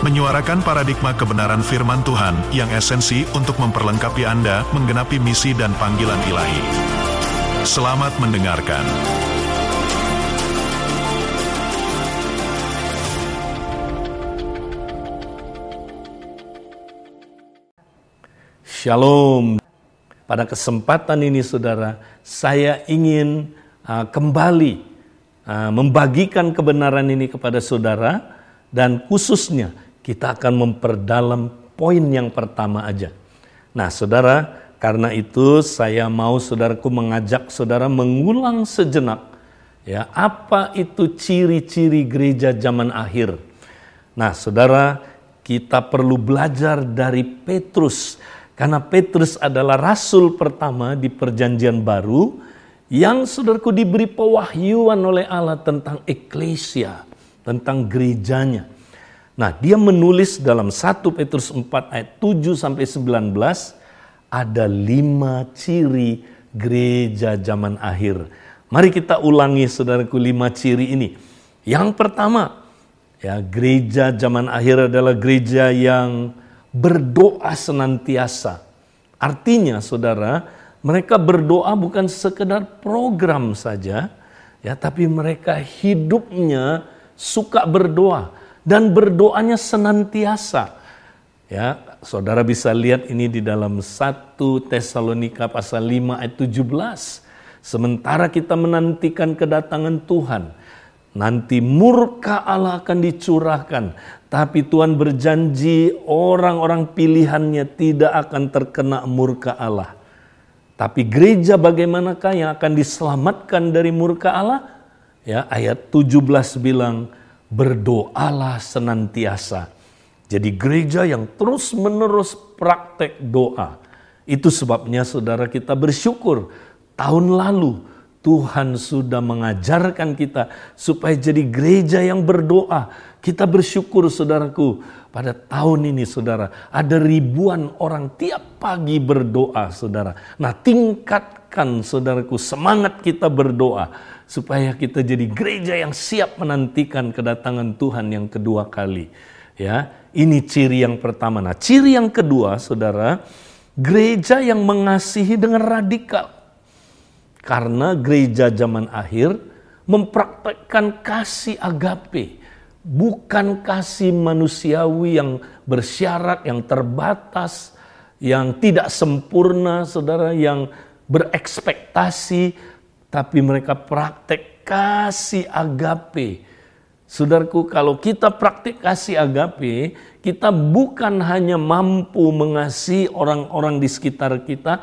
menyuarakan paradigma kebenaran firman Tuhan yang esensi untuk memperlengkapi Anda menggenapi misi dan panggilan ilahi. Selamat mendengarkan. Shalom. Pada kesempatan ini saudara, saya ingin uh, kembali uh, membagikan kebenaran ini kepada saudara dan khususnya kita akan memperdalam poin yang pertama aja. Nah, saudara, karena itu saya mau saudaraku mengajak saudara mengulang sejenak ya, apa itu ciri-ciri gereja zaman akhir. Nah, saudara, kita perlu belajar dari Petrus karena Petrus adalah rasul pertama di perjanjian baru yang saudaraku diberi pewahyuan oleh Allah tentang eklesia, tentang gerejanya. Nah, dia menulis dalam 1 Petrus 4 ayat 7 sampai 19 ada lima ciri gereja zaman akhir. Mari kita ulangi saudaraku lima ciri ini. Yang pertama, ya gereja zaman akhir adalah gereja yang berdoa senantiasa. Artinya saudara, mereka berdoa bukan sekedar program saja, ya tapi mereka hidupnya suka berdoa dan berdoanya senantiasa. Ya, saudara bisa lihat ini di dalam 1 Tesalonika pasal 5 ayat 17. Sementara kita menantikan kedatangan Tuhan, nanti murka Allah akan dicurahkan. Tapi Tuhan berjanji orang-orang pilihannya tidak akan terkena murka Allah. Tapi gereja bagaimanakah yang akan diselamatkan dari murka Allah? Ya, ayat 17 bilang, berdoalah senantiasa. Jadi gereja yang terus-menerus praktek doa. Itu sebabnya saudara kita bersyukur tahun lalu Tuhan sudah mengajarkan kita supaya jadi gereja yang berdoa. Kita bersyukur saudaraku pada tahun ini saudara ada ribuan orang tiap pagi berdoa saudara. Nah tingkatkan saudaraku semangat kita berdoa supaya kita jadi gereja yang siap menantikan kedatangan Tuhan yang kedua kali. Ya, ini ciri yang pertama. Nah, ciri yang kedua, Saudara, gereja yang mengasihi dengan radikal. Karena gereja zaman akhir mempraktekkan kasih agape, bukan kasih manusiawi yang bersyarat, yang terbatas, yang tidak sempurna, Saudara, yang berekspektasi tapi mereka praktek kasih agape. Saudaraku, kalau kita praktik kasih agape, kita bukan hanya mampu mengasihi orang-orang di sekitar kita,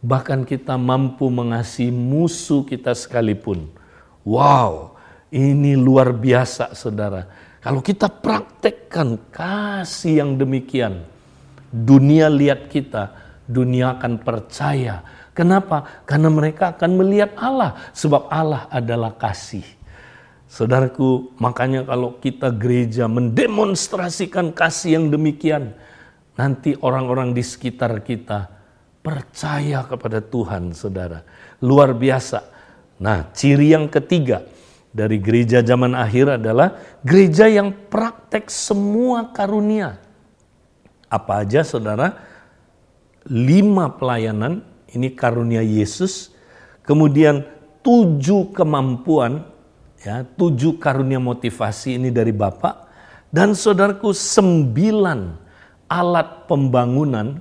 bahkan kita mampu mengasihi musuh kita sekalipun. Wow, ini luar biasa saudara. Kalau kita praktekkan kasih yang demikian, dunia lihat kita, dunia akan percaya Kenapa? Karena mereka akan melihat Allah, sebab Allah adalah kasih. Saudaraku, makanya kalau kita gereja mendemonstrasikan kasih yang demikian, nanti orang-orang di sekitar kita percaya kepada Tuhan, saudara. Luar biasa. Nah, ciri yang ketiga dari gereja zaman akhir adalah gereja yang praktek semua karunia. Apa aja, saudara? Lima pelayanan ini karunia Yesus. Kemudian tujuh kemampuan, ya, tujuh karunia motivasi ini dari Bapak. Dan saudaraku sembilan alat pembangunan,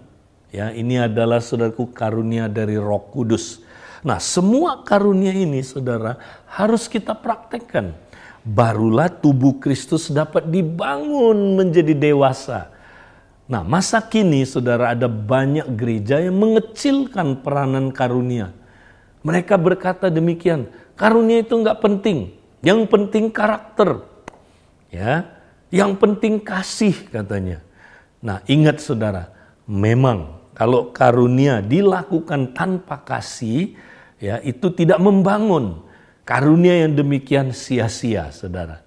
ya ini adalah saudaraku karunia dari Roh Kudus. Nah semua karunia ini saudara harus kita praktekkan. Barulah tubuh Kristus dapat dibangun menjadi dewasa Nah, masa kini saudara ada banyak gereja yang mengecilkan peranan karunia. Mereka berkata demikian, karunia itu nggak penting, yang penting karakter. Ya, yang penting kasih katanya. Nah, ingat saudara, memang kalau karunia dilakukan tanpa kasih, ya itu tidak membangun. Karunia yang demikian sia-sia, saudara.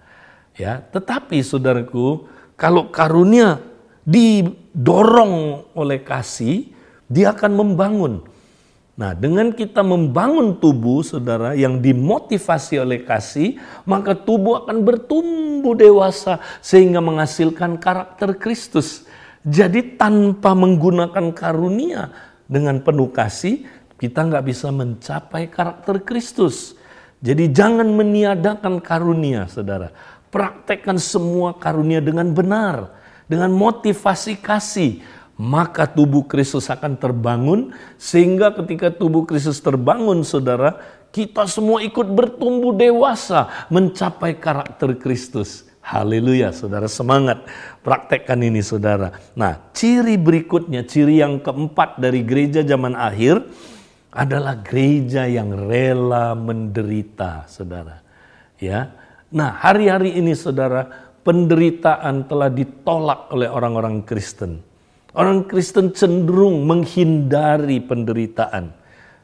Ya, tetapi saudaraku, kalau karunia didorong oleh kasih, dia akan membangun. Nah, dengan kita membangun tubuh, saudara, yang dimotivasi oleh kasih, maka tubuh akan bertumbuh dewasa sehingga menghasilkan karakter Kristus. Jadi tanpa menggunakan karunia dengan penuh kasih, kita nggak bisa mencapai karakter Kristus. Jadi jangan meniadakan karunia, saudara. Praktekkan semua karunia dengan benar, dengan motivasi kasih. Maka tubuh Kristus akan terbangun, sehingga ketika tubuh Kristus terbangun, saudara, kita semua ikut bertumbuh dewasa mencapai karakter Kristus. Haleluya, saudara semangat praktekkan ini saudara. Nah, ciri berikutnya, ciri yang keempat dari gereja zaman akhir adalah gereja yang rela menderita, saudara. Ya. Nah, hari-hari ini saudara, penderitaan telah ditolak oleh orang-orang Kristen. Orang Kristen cenderung menghindari penderitaan.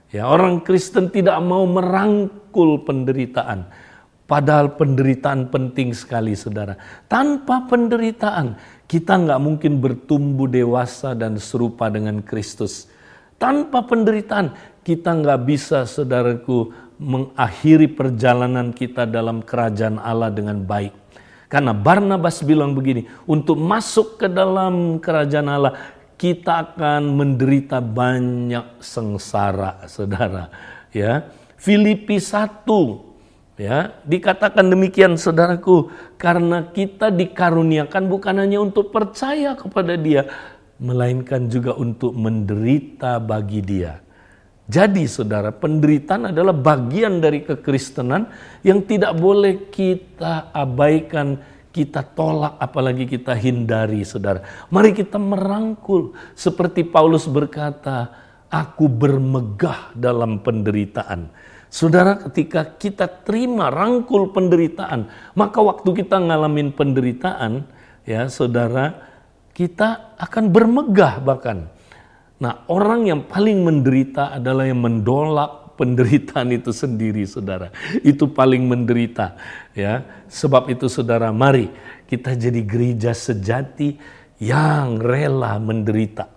Ya, orang Kristen tidak mau merangkul penderitaan Padahal penderitaan penting sekali saudara. Tanpa penderitaan kita nggak mungkin bertumbuh dewasa dan serupa dengan Kristus. Tanpa penderitaan kita nggak bisa saudaraku mengakhiri perjalanan kita dalam kerajaan Allah dengan baik. Karena Barnabas bilang begini, untuk masuk ke dalam kerajaan Allah kita akan menderita banyak sengsara, saudara. Ya, Filipi 1 Ya, dikatakan demikian saudaraku, karena kita dikaruniakan bukan hanya untuk percaya kepada Dia, melainkan juga untuk menderita bagi Dia. Jadi saudara, penderitaan adalah bagian dari kekristenan yang tidak boleh kita abaikan, kita tolak, apalagi kita hindari saudara. Mari kita merangkul, seperti Paulus berkata, aku bermegah dalam penderitaan. Saudara, ketika kita terima rangkul penderitaan, maka waktu kita ngalamin penderitaan, ya saudara, kita akan bermegah bahkan. Nah, orang yang paling menderita adalah yang mendolak penderitaan itu sendiri, saudara. Itu paling menderita, ya. Sebab itu, saudara, mari kita jadi gereja sejati yang rela menderita.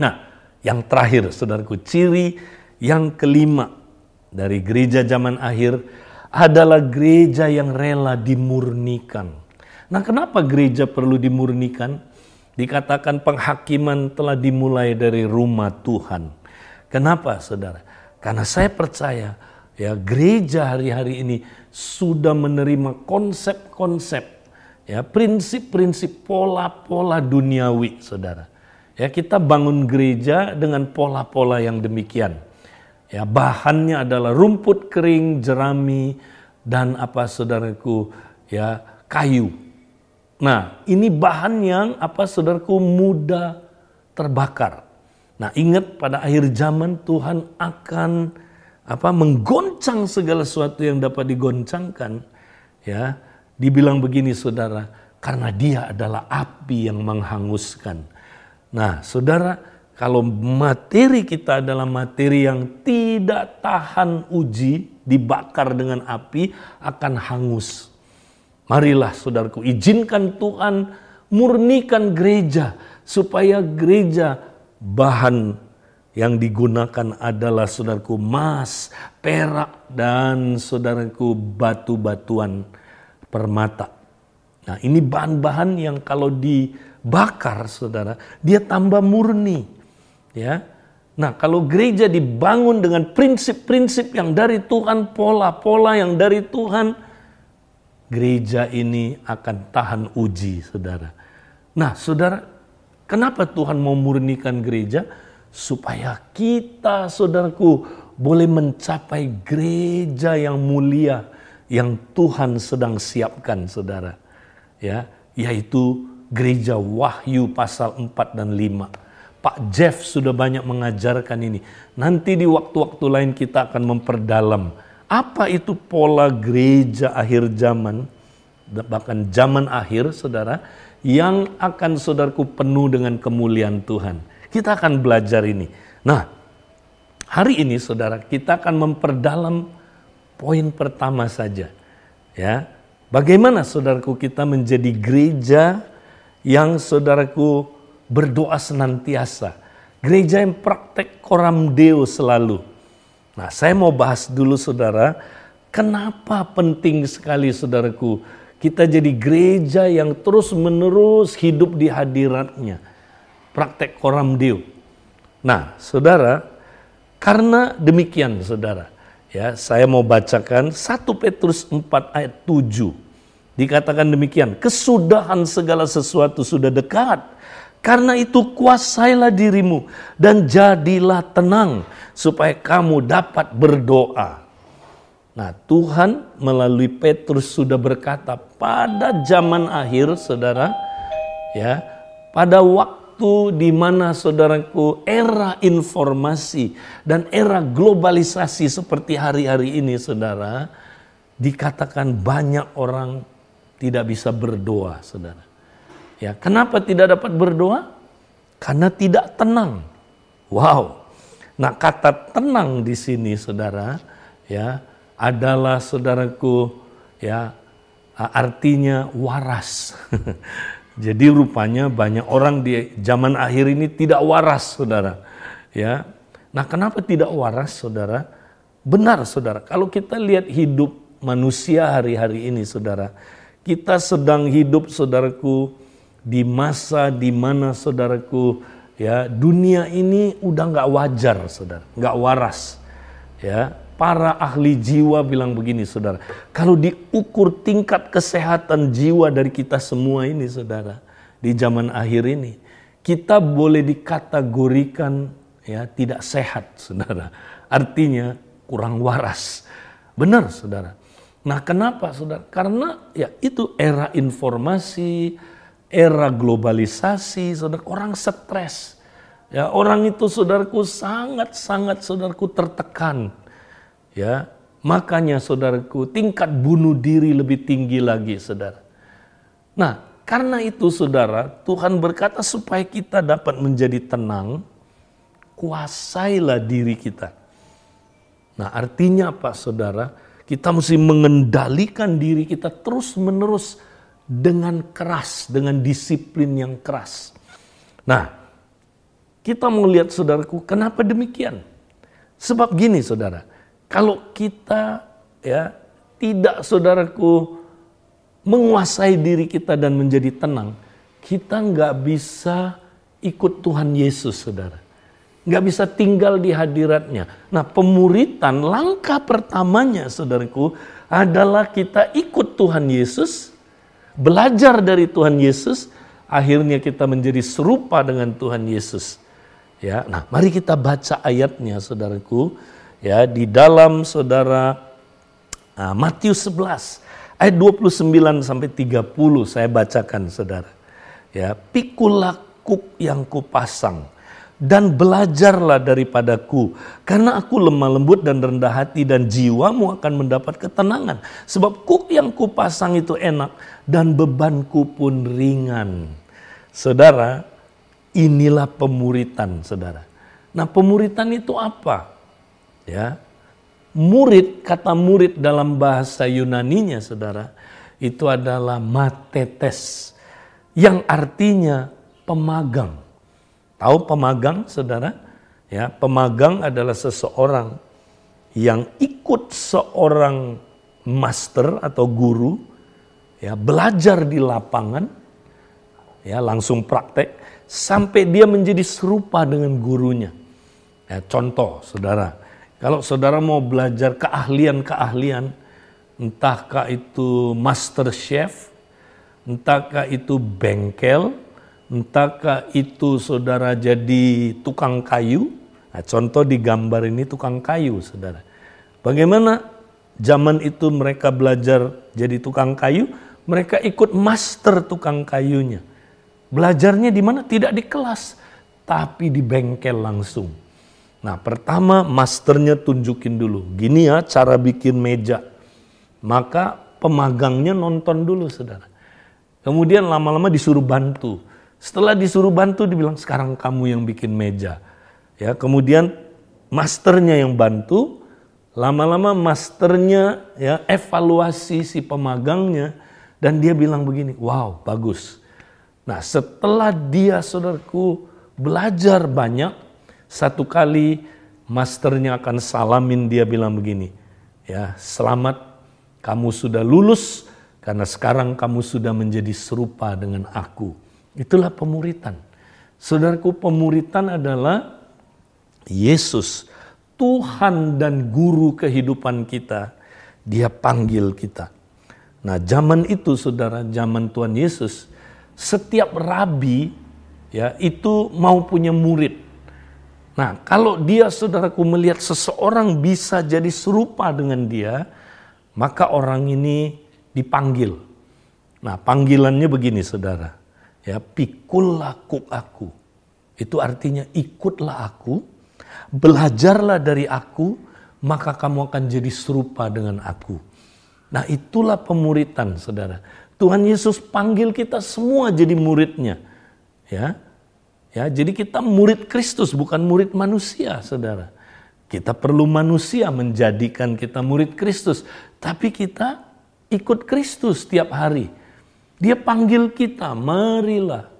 Nah, yang terakhir, saudaraku, ciri yang kelima dari gereja zaman akhir adalah gereja yang rela dimurnikan. Nah, kenapa gereja perlu dimurnikan? Dikatakan penghakiman telah dimulai dari rumah Tuhan. Kenapa, Saudara? Karena saya percaya ya gereja hari-hari ini sudah menerima konsep-konsep ya prinsip-prinsip pola-pola duniawi, Saudara. Ya, kita bangun gereja dengan pola-pola yang demikian. Ya, bahannya adalah rumput kering, jerami, dan apa saudaraku, ya kayu. Nah, ini bahan yang apa saudaraku mudah terbakar. Nah, ingat pada akhir zaman Tuhan akan apa menggoncang segala sesuatu yang dapat digoncangkan. Ya, dibilang begini saudara, karena dia adalah api yang menghanguskan. Nah, saudara, kalau materi kita adalah materi yang tidak tahan uji, dibakar dengan api, akan hangus. Marilah saudaraku, izinkan Tuhan murnikan gereja, supaya gereja bahan yang digunakan adalah saudaraku emas, perak, dan saudaraku batu-batuan permata. Nah ini bahan-bahan yang kalau dibakar saudara, dia tambah murni. Ya. Nah, kalau gereja dibangun dengan prinsip-prinsip yang dari Tuhan, pola-pola yang dari Tuhan, gereja ini akan tahan uji, Saudara. Nah, Saudara, kenapa Tuhan mau murnikan gereja? Supaya kita, Saudaraku, boleh mencapai gereja yang mulia yang Tuhan sedang siapkan, Saudara. Ya, yaitu gereja Wahyu pasal 4 dan 5 Pak Jeff sudah banyak mengajarkan ini. Nanti di waktu-waktu lain kita akan memperdalam apa itu pola gereja akhir zaman, bahkan zaman akhir, saudara, yang akan saudaraku penuh dengan kemuliaan Tuhan. Kita akan belajar ini. Nah, hari ini saudara kita akan memperdalam poin pertama saja. Ya, bagaimana saudaraku kita menjadi gereja yang saudaraku berdoa senantiasa. Gereja yang praktek koram deo selalu. Nah, saya mau bahas dulu saudara, kenapa penting sekali saudaraku kita jadi gereja yang terus menerus hidup di hadiratnya. Praktek koram deo. Nah, saudara, karena demikian saudara, ya saya mau bacakan 1 Petrus 4 ayat 7. Dikatakan demikian, kesudahan segala sesuatu sudah dekat. Karena itu kuasailah dirimu dan jadilah tenang supaya kamu dapat berdoa. Nah, Tuhan melalui Petrus sudah berkata pada zaman akhir Saudara, ya, pada waktu di mana saudaraku era informasi dan era globalisasi seperti hari-hari ini Saudara, dikatakan banyak orang tidak bisa berdoa, saudara. Ya, kenapa tidak dapat berdoa? Karena tidak tenang. Wow. Nah, kata tenang di sini, saudara, ya, adalah saudaraku, ya, artinya waras. Jadi rupanya banyak orang di zaman akhir ini tidak waras, saudara. Ya, nah kenapa tidak waras, saudara? Benar, saudara. Kalau kita lihat hidup manusia hari-hari ini, saudara, kita sedang hidup saudaraku di masa di mana saudaraku ya dunia ini udah nggak wajar saudara, nggak waras. Ya, para ahli jiwa bilang begini saudara, kalau diukur tingkat kesehatan jiwa dari kita semua ini saudara, di zaman akhir ini, kita boleh dikategorikan ya tidak sehat saudara. Artinya kurang waras. Benar saudara. Nah, kenapa Saudara? Karena ya itu era informasi, era globalisasi, Saudara, orang stres. Ya, orang itu Saudaraku sangat-sangat Saudaraku tertekan. Ya, makanya Saudaraku tingkat bunuh diri lebih tinggi lagi, Saudara. Nah, karena itu Saudara, Tuhan berkata supaya kita dapat menjadi tenang, kuasailah diri kita. Nah, artinya apa Saudara? Kita mesti mengendalikan diri kita terus-menerus dengan keras, dengan disiplin yang keras. Nah, kita mau lihat saudaraku, kenapa demikian? Sebab gini saudara, kalau kita ya tidak saudaraku menguasai diri kita dan menjadi tenang, kita nggak bisa ikut Tuhan Yesus saudara nggak bisa tinggal di hadiratnya. Nah, pemuritan langkah pertamanya, saudaraku, adalah kita ikut Tuhan Yesus, belajar dari Tuhan Yesus, akhirnya kita menjadi serupa dengan Tuhan Yesus. Ya, nah, mari kita baca ayatnya, saudaraku, ya di dalam saudara nah, Matius 11 ayat 29 sampai 30 saya bacakan saudara. Ya, pikulah kuk yang kupasang dan belajarlah daripadaku. Karena aku lemah lembut dan rendah hati dan jiwamu akan mendapat ketenangan. Sebab kuk yang kupasang itu enak dan bebanku pun ringan. Saudara inilah pemuritan saudara. Nah pemuritan itu apa? Ya murid kata murid dalam bahasa Yunaninya saudara itu adalah matetes yang artinya pemagang Tahu pemagang, saudara? Ya, pemagang adalah seseorang yang ikut seorang master atau guru, ya belajar di lapangan, ya langsung praktek sampai dia menjadi serupa dengan gurunya. Ya, contoh, saudara, kalau saudara mau belajar keahlian-keahlian, entahkah itu master chef, entahkah itu bengkel, entahkah itu saudara jadi tukang kayu, nah, contoh di gambar ini tukang kayu saudara. Bagaimana zaman itu mereka belajar jadi tukang kayu, mereka ikut master tukang kayunya. Belajarnya di mana? Tidak di kelas, tapi di bengkel langsung. Nah pertama masternya tunjukin dulu, gini ya cara bikin meja. Maka pemagangnya nonton dulu saudara. Kemudian lama-lama disuruh bantu Setelah disuruh bantu dibilang sekarang kamu yang bikin meja. Ya, kemudian masternya yang bantu, lama-lama masternya ya evaluasi si pemagangnya dan dia bilang begini, "Wow, bagus." Nah, setelah dia saudaraku belajar banyak, satu kali masternya akan salamin dia bilang begini, "Ya, selamat kamu sudah lulus karena sekarang kamu sudah menjadi serupa dengan aku." Itulah pemuritan. Saudaraku, pemuritan adalah Yesus, Tuhan dan guru kehidupan kita. Dia panggil kita. Nah, zaman itu Saudara, zaman Tuhan Yesus, setiap rabi ya itu mau punya murid. Nah, kalau dia Saudaraku melihat seseorang bisa jadi serupa dengan dia, maka orang ini dipanggil. Nah, panggilannya begini Saudara ya pikullah aku. Itu artinya ikutlah aku, belajarlah dari aku, maka kamu akan jadi serupa dengan aku. Nah itulah pemuritan saudara. Tuhan Yesus panggil kita semua jadi muridnya. Ya, ya jadi kita murid Kristus bukan murid manusia saudara. Kita perlu manusia menjadikan kita murid Kristus. Tapi kita ikut Kristus tiap hari dia panggil kita, marilah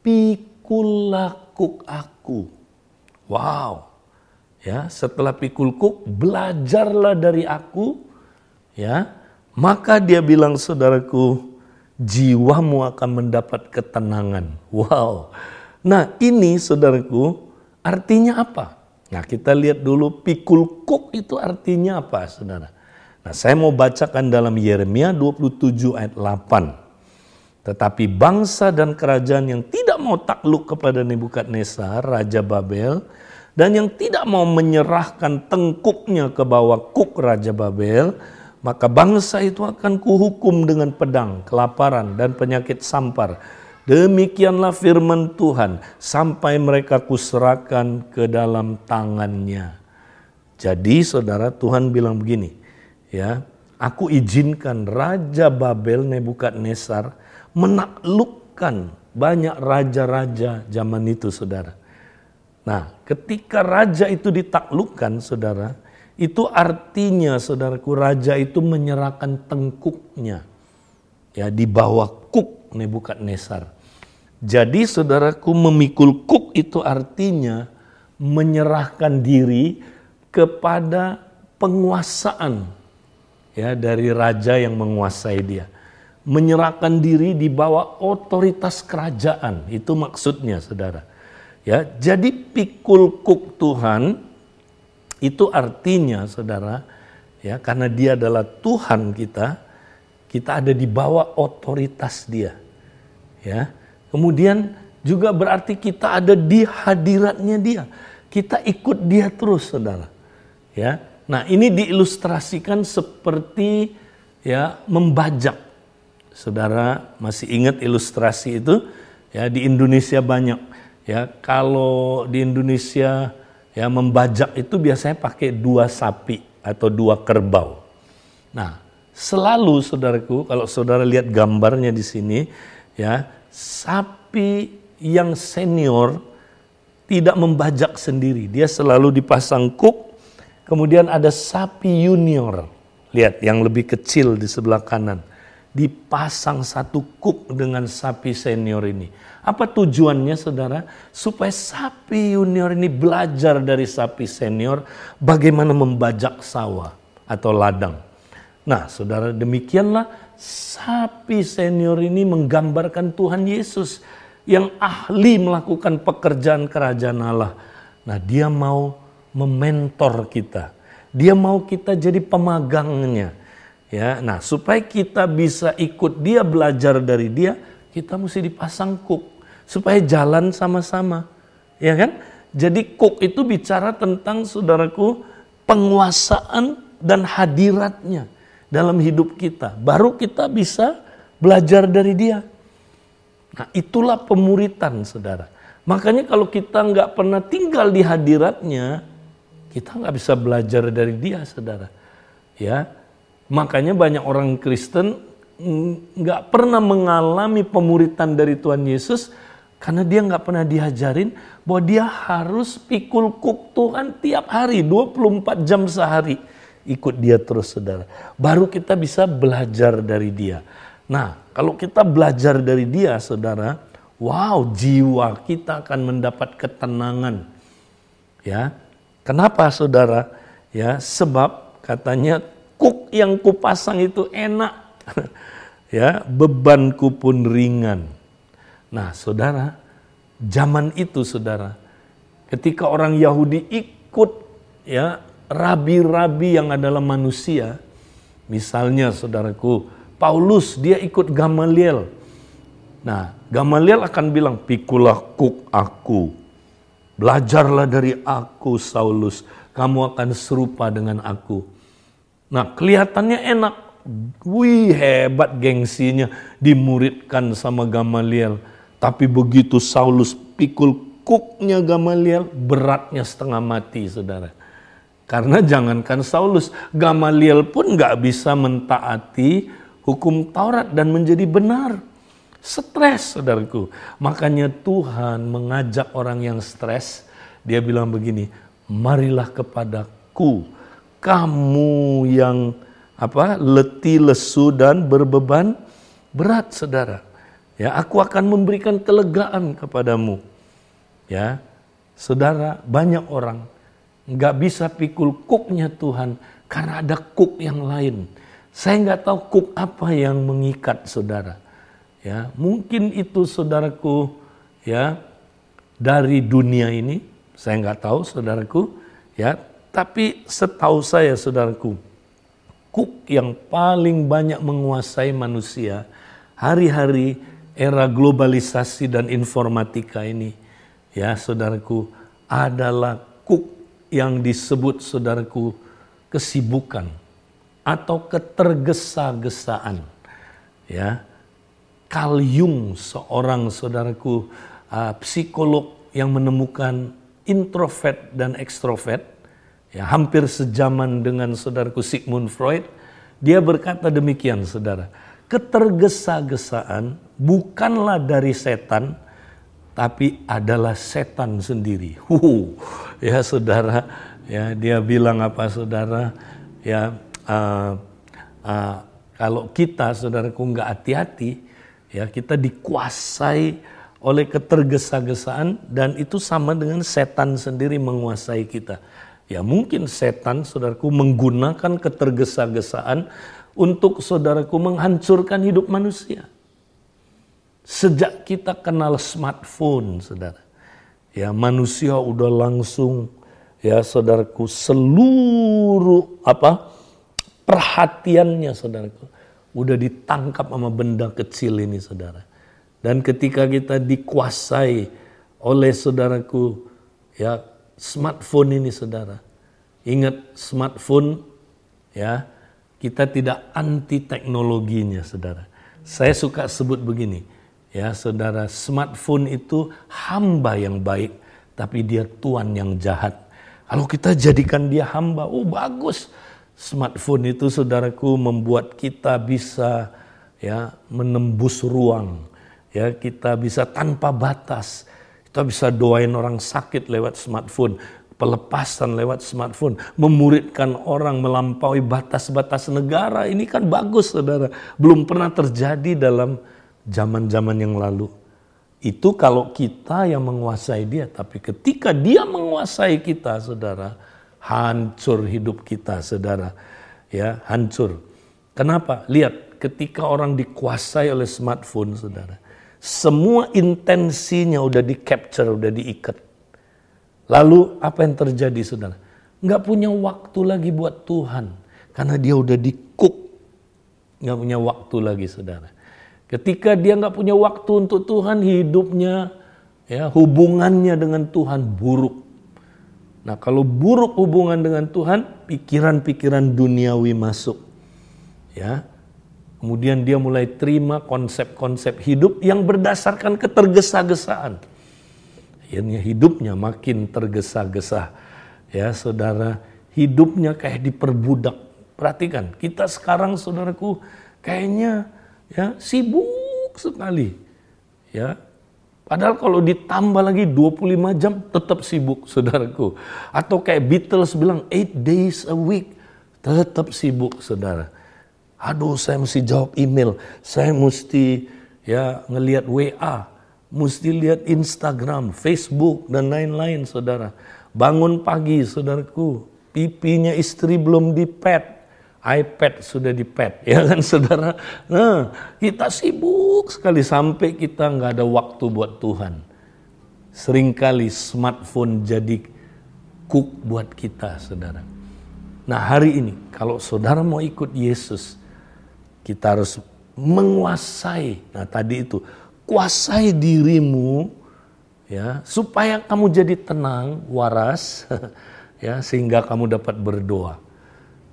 pikul lakuk aku. Wow. Ya, setelah pikul kuk, belajarlah dari aku. Ya, maka dia bilang saudaraku, jiwamu akan mendapat ketenangan. Wow. Nah, ini saudaraku, artinya apa? Nah, kita lihat dulu pikul kuk itu artinya apa, saudara? Nah, saya mau bacakan dalam Yeremia 27 ayat 8. Tetapi bangsa dan kerajaan yang tidak mau takluk kepada Nebukadnezar, Raja Babel, dan yang tidak mau menyerahkan tengkuknya ke bawah kuk Raja Babel, maka bangsa itu akan kuhukum dengan pedang, kelaparan, dan penyakit sampar. Demikianlah firman Tuhan, sampai mereka kuserahkan ke dalam tangannya. Jadi saudara Tuhan bilang begini, ya, aku izinkan Raja Babel Nebukadnezar menaklukkan banyak raja-raja zaman itu saudara. Nah ketika raja itu ditaklukkan saudara, itu artinya saudaraku raja itu menyerahkan tengkuknya ya di bawah kuk Nebukadnezar. Jadi saudaraku memikul kuk itu artinya menyerahkan diri kepada penguasaan ya dari raja yang menguasai dia menyerahkan diri di bawah otoritas kerajaan. Itu maksudnya, Saudara. Ya, jadi pikul kuk Tuhan itu artinya, Saudara, ya, karena dia adalah Tuhan kita, kita ada di bawah otoritas dia. Ya. Kemudian juga berarti kita ada di hadiratnya dia. Kita ikut dia terus, Saudara. Ya. Nah, ini diilustrasikan seperti ya membajak Saudara masih ingat ilustrasi itu? Ya, di Indonesia banyak. Ya, kalau di Indonesia ya membajak itu biasanya pakai dua sapi atau dua kerbau. Nah, selalu saudaraku kalau saudara lihat gambarnya di sini ya, sapi yang senior tidak membajak sendiri. Dia selalu dipasang kuk. Kemudian ada sapi junior. Lihat yang lebih kecil di sebelah kanan dipasang satu kuk dengan sapi senior ini. Apa tujuannya saudara? Supaya sapi junior ini belajar dari sapi senior bagaimana membajak sawah atau ladang. Nah saudara demikianlah sapi senior ini menggambarkan Tuhan Yesus yang ahli melakukan pekerjaan kerajaan Allah. Nah dia mau mementor kita. Dia mau kita jadi pemagangnya Ya, nah supaya kita bisa ikut dia belajar dari dia, kita mesti dipasang kuk supaya jalan sama-sama. Ya kan? Jadi kuk itu bicara tentang saudaraku penguasaan dan hadiratnya dalam hidup kita. Baru kita bisa belajar dari dia. Nah itulah pemuritan saudara. Makanya kalau kita nggak pernah tinggal di hadiratnya, kita nggak bisa belajar dari dia saudara. Ya, Makanya banyak orang Kristen nggak pernah mengalami pemuritan dari Tuhan Yesus Karena dia nggak pernah diajarin bahwa dia harus pikul kuk Tuhan tiap hari, 24 jam sehari. Ikut dia terus saudara. Baru kita bisa belajar dari dia. Nah kalau kita belajar dari dia saudara, wow jiwa kita akan mendapat ketenangan. Ya, kenapa saudara? Ya, sebab katanya kuk yang kupasang itu enak. ya, bebanku pun ringan. Nah, saudara, zaman itu saudara, ketika orang Yahudi ikut ya rabi-rabi yang adalah manusia, misalnya saudaraku, Paulus dia ikut Gamaliel. Nah, Gamaliel akan bilang, "Pikulah kuk aku. Belajarlah dari aku, Saulus. Kamu akan serupa dengan aku." Nah, kelihatannya enak. Wih, hebat gengsinya dimuridkan sama Gamaliel. Tapi begitu Saulus pikul kuknya Gamaliel, beratnya setengah mati, saudara. Karena jangankan Saulus, Gamaliel pun nggak bisa mentaati hukum Taurat dan menjadi benar. Stres, saudaraku. Makanya Tuhan mengajak orang yang stres, dia bilang begini, marilah kepadaku kamu yang apa letih lesu dan berbeban berat saudara. Ya aku akan memberikan kelegaan kepadamu. Ya saudara banyak orang nggak bisa pikul kuknya Tuhan karena ada kuk yang lain. Saya nggak tahu kuk apa yang mengikat saudara. Ya mungkin itu saudaraku ya dari dunia ini. Saya nggak tahu saudaraku. Ya tapi setahu saya saudaraku, kuk yang paling banyak menguasai manusia hari-hari era globalisasi dan informatika ini ya saudaraku adalah kuk yang disebut saudaraku kesibukan atau ketergesa-gesaan ya. Carl seorang saudaraku uh, psikolog yang menemukan introvert dan ekstrovert ya hampir sejaman dengan saudaraku Sigmund Freud, dia berkata demikian saudara, ketergesa-gesaan bukanlah dari setan, tapi adalah setan sendiri. Huh, ya saudara, ya dia bilang apa saudara, ya uh, uh, kalau kita saudaraku nggak hati-hati, ya kita dikuasai oleh ketergesa-gesaan dan itu sama dengan setan sendiri menguasai kita. Ya mungkin setan saudaraku menggunakan ketergesa-gesaan untuk saudaraku menghancurkan hidup manusia. Sejak kita kenal smartphone saudara. Ya manusia udah langsung ya saudaraku seluruh apa perhatiannya saudaraku udah ditangkap sama benda kecil ini saudara. Dan ketika kita dikuasai oleh saudaraku ya smartphone ini saudara. Ingat smartphone ya, kita tidak anti teknologinya saudara. Saya suka sebut begini, ya saudara, smartphone itu hamba yang baik, tapi dia tuan yang jahat. Kalau kita jadikan dia hamba, oh bagus. Smartphone itu saudaraku membuat kita bisa ya menembus ruang, ya kita bisa tanpa batas kita bisa doain orang sakit lewat smartphone, pelepasan lewat smartphone, memuridkan orang melampaui batas-batas negara. Ini kan bagus, saudara. Belum pernah terjadi dalam zaman-zaman yang lalu. Itu kalau kita yang menguasai dia, tapi ketika dia menguasai kita, saudara, hancur hidup kita, saudara. Ya, hancur. Kenapa? Lihat, ketika orang dikuasai oleh smartphone, saudara semua intensinya udah di capture, udah diikat. Lalu apa yang terjadi saudara? Nggak punya waktu lagi buat Tuhan. Karena dia udah di cook. Nggak punya waktu lagi saudara. Ketika dia nggak punya waktu untuk Tuhan, hidupnya, ya hubungannya dengan Tuhan buruk. Nah kalau buruk hubungan dengan Tuhan, pikiran-pikiran duniawi masuk. Ya, Kemudian dia mulai terima konsep-konsep hidup yang berdasarkan ketergesa-gesaan. Akhirnya hidupnya makin tergesa-gesa. Ya saudara, hidupnya kayak diperbudak. Perhatikan, kita sekarang saudaraku kayaknya ya sibuk sekali. Ya, Padahal kalau ditambah lagi 25 jam tetap sibuk saudaraku. Atau kayak Beatles bilang 8 days a week tetap sibuk saudara. Aduh saya mesti jawab email, saya mesti ya ngelihat WA, mesti lihat Instagram, Facebook dan lain-lain saudara. Bangun pagi saudaraku, pipinya istri belum di pet, iPad sudah di pet, ya kan saudara? Nah, kita sibuk sekali sampai kita nggak ada waktu buat Tuhan. Seringkali smartphone jadi cook buat kita, saudara. Nah hari ini, kalau saudara mau ikut Yesus, kita harus menguasai. Nah tadi itu, kuasai dirimu, ya supaya kamu jadi tenang, waras, ya sehingga kamu dapat berdoa.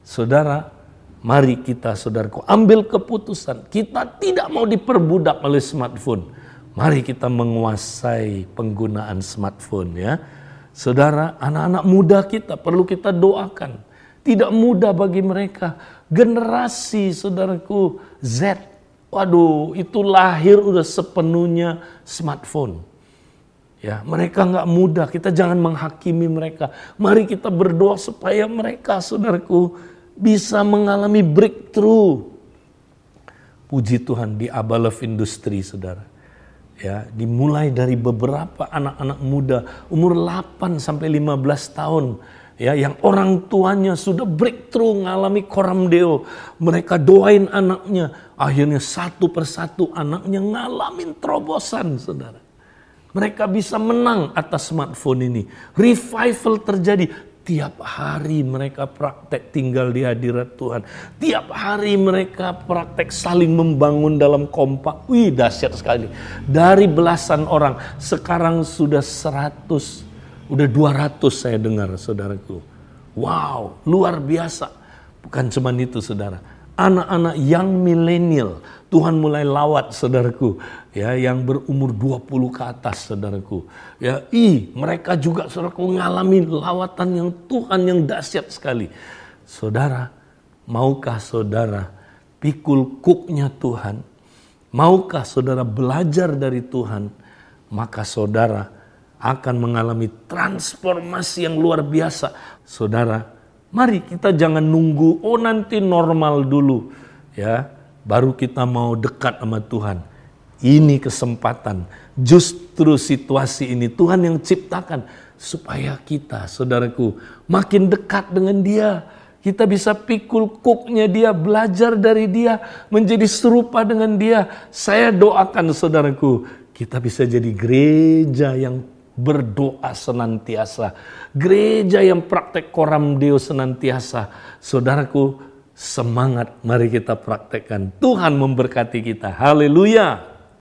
Saudara, mari kita saudaraku ambil keputusan. Kita tidak mau diperbudak oleh smartphone. Mari kita menguasai penggunaan smartphone ya. Saudara, anak-anak muda kita perlu kita doakan. Tidak mudah bagi mereka. Generasi saudaraku Z. Waduh, itu lahir udah sepenuhnya smartphone. Ya, mereka nggak mudah. Kita jangan menghakimi mereka. Mari kita berdoa supaya mereka, saudaraku, bisa mengalami breakthrough. Puji Tuhan di Abalov Industri, saudara. Ya, dimulai dari beberapa anak-anak muda umur 8 sampai 15 tahun ya yang orang tuanya sudah breakthrough ngalami koram deo mereka doain anaknya akhirnya satu persatu anaknya ngalamin terobosan saudara mereka bisa menang atas smartphone ini. Revival terjadi. Tiap hari mereka praktek tinggal di hadirat Tuhan. Tiap hari mereka praktek saling membangun dalam kompak. Wih dahsyat sekali. Dari belasan orang sekarang sudah seratus, udah dua ratus saya dengar saudaraku. Wow, luar biasa. Bukan cuma itu saudara. Anak-anak yang milenial Tuhan mulai lawat saudaraku ya yang berumur 20 ke atas saudaraku. Ya, i mereka juga saudaraku mengalami lawatan yang Tuhan yang dahsyat sekali. Saudara, maukah saudara pikul kuknya Tuhan? Maukah saudara belajar dari Tuhan? Maka saudara akan mengalami transformasi yang luar biasa. Saudara, mari kita jangan nunggu oh nanti normal dulu ya baru kita mau dekat sama Tuhan. Ini kesempatan. Justru situasi ini Tuhan yang ciptakan supaya kita, saudaraku, makin dekat dengan Dia. Kita bisa pikul kuknya dia, belajar dari dia, menjadi serupa dengan dia. Saya doakan saudaraku, kita bisa jadi gereja yang berdoa senantiasa. Gereja yang praktek koram deo senantiasa. Saudaraku, semangat mari kita praktekkan. Tuhan memberkati kita. Haleluya.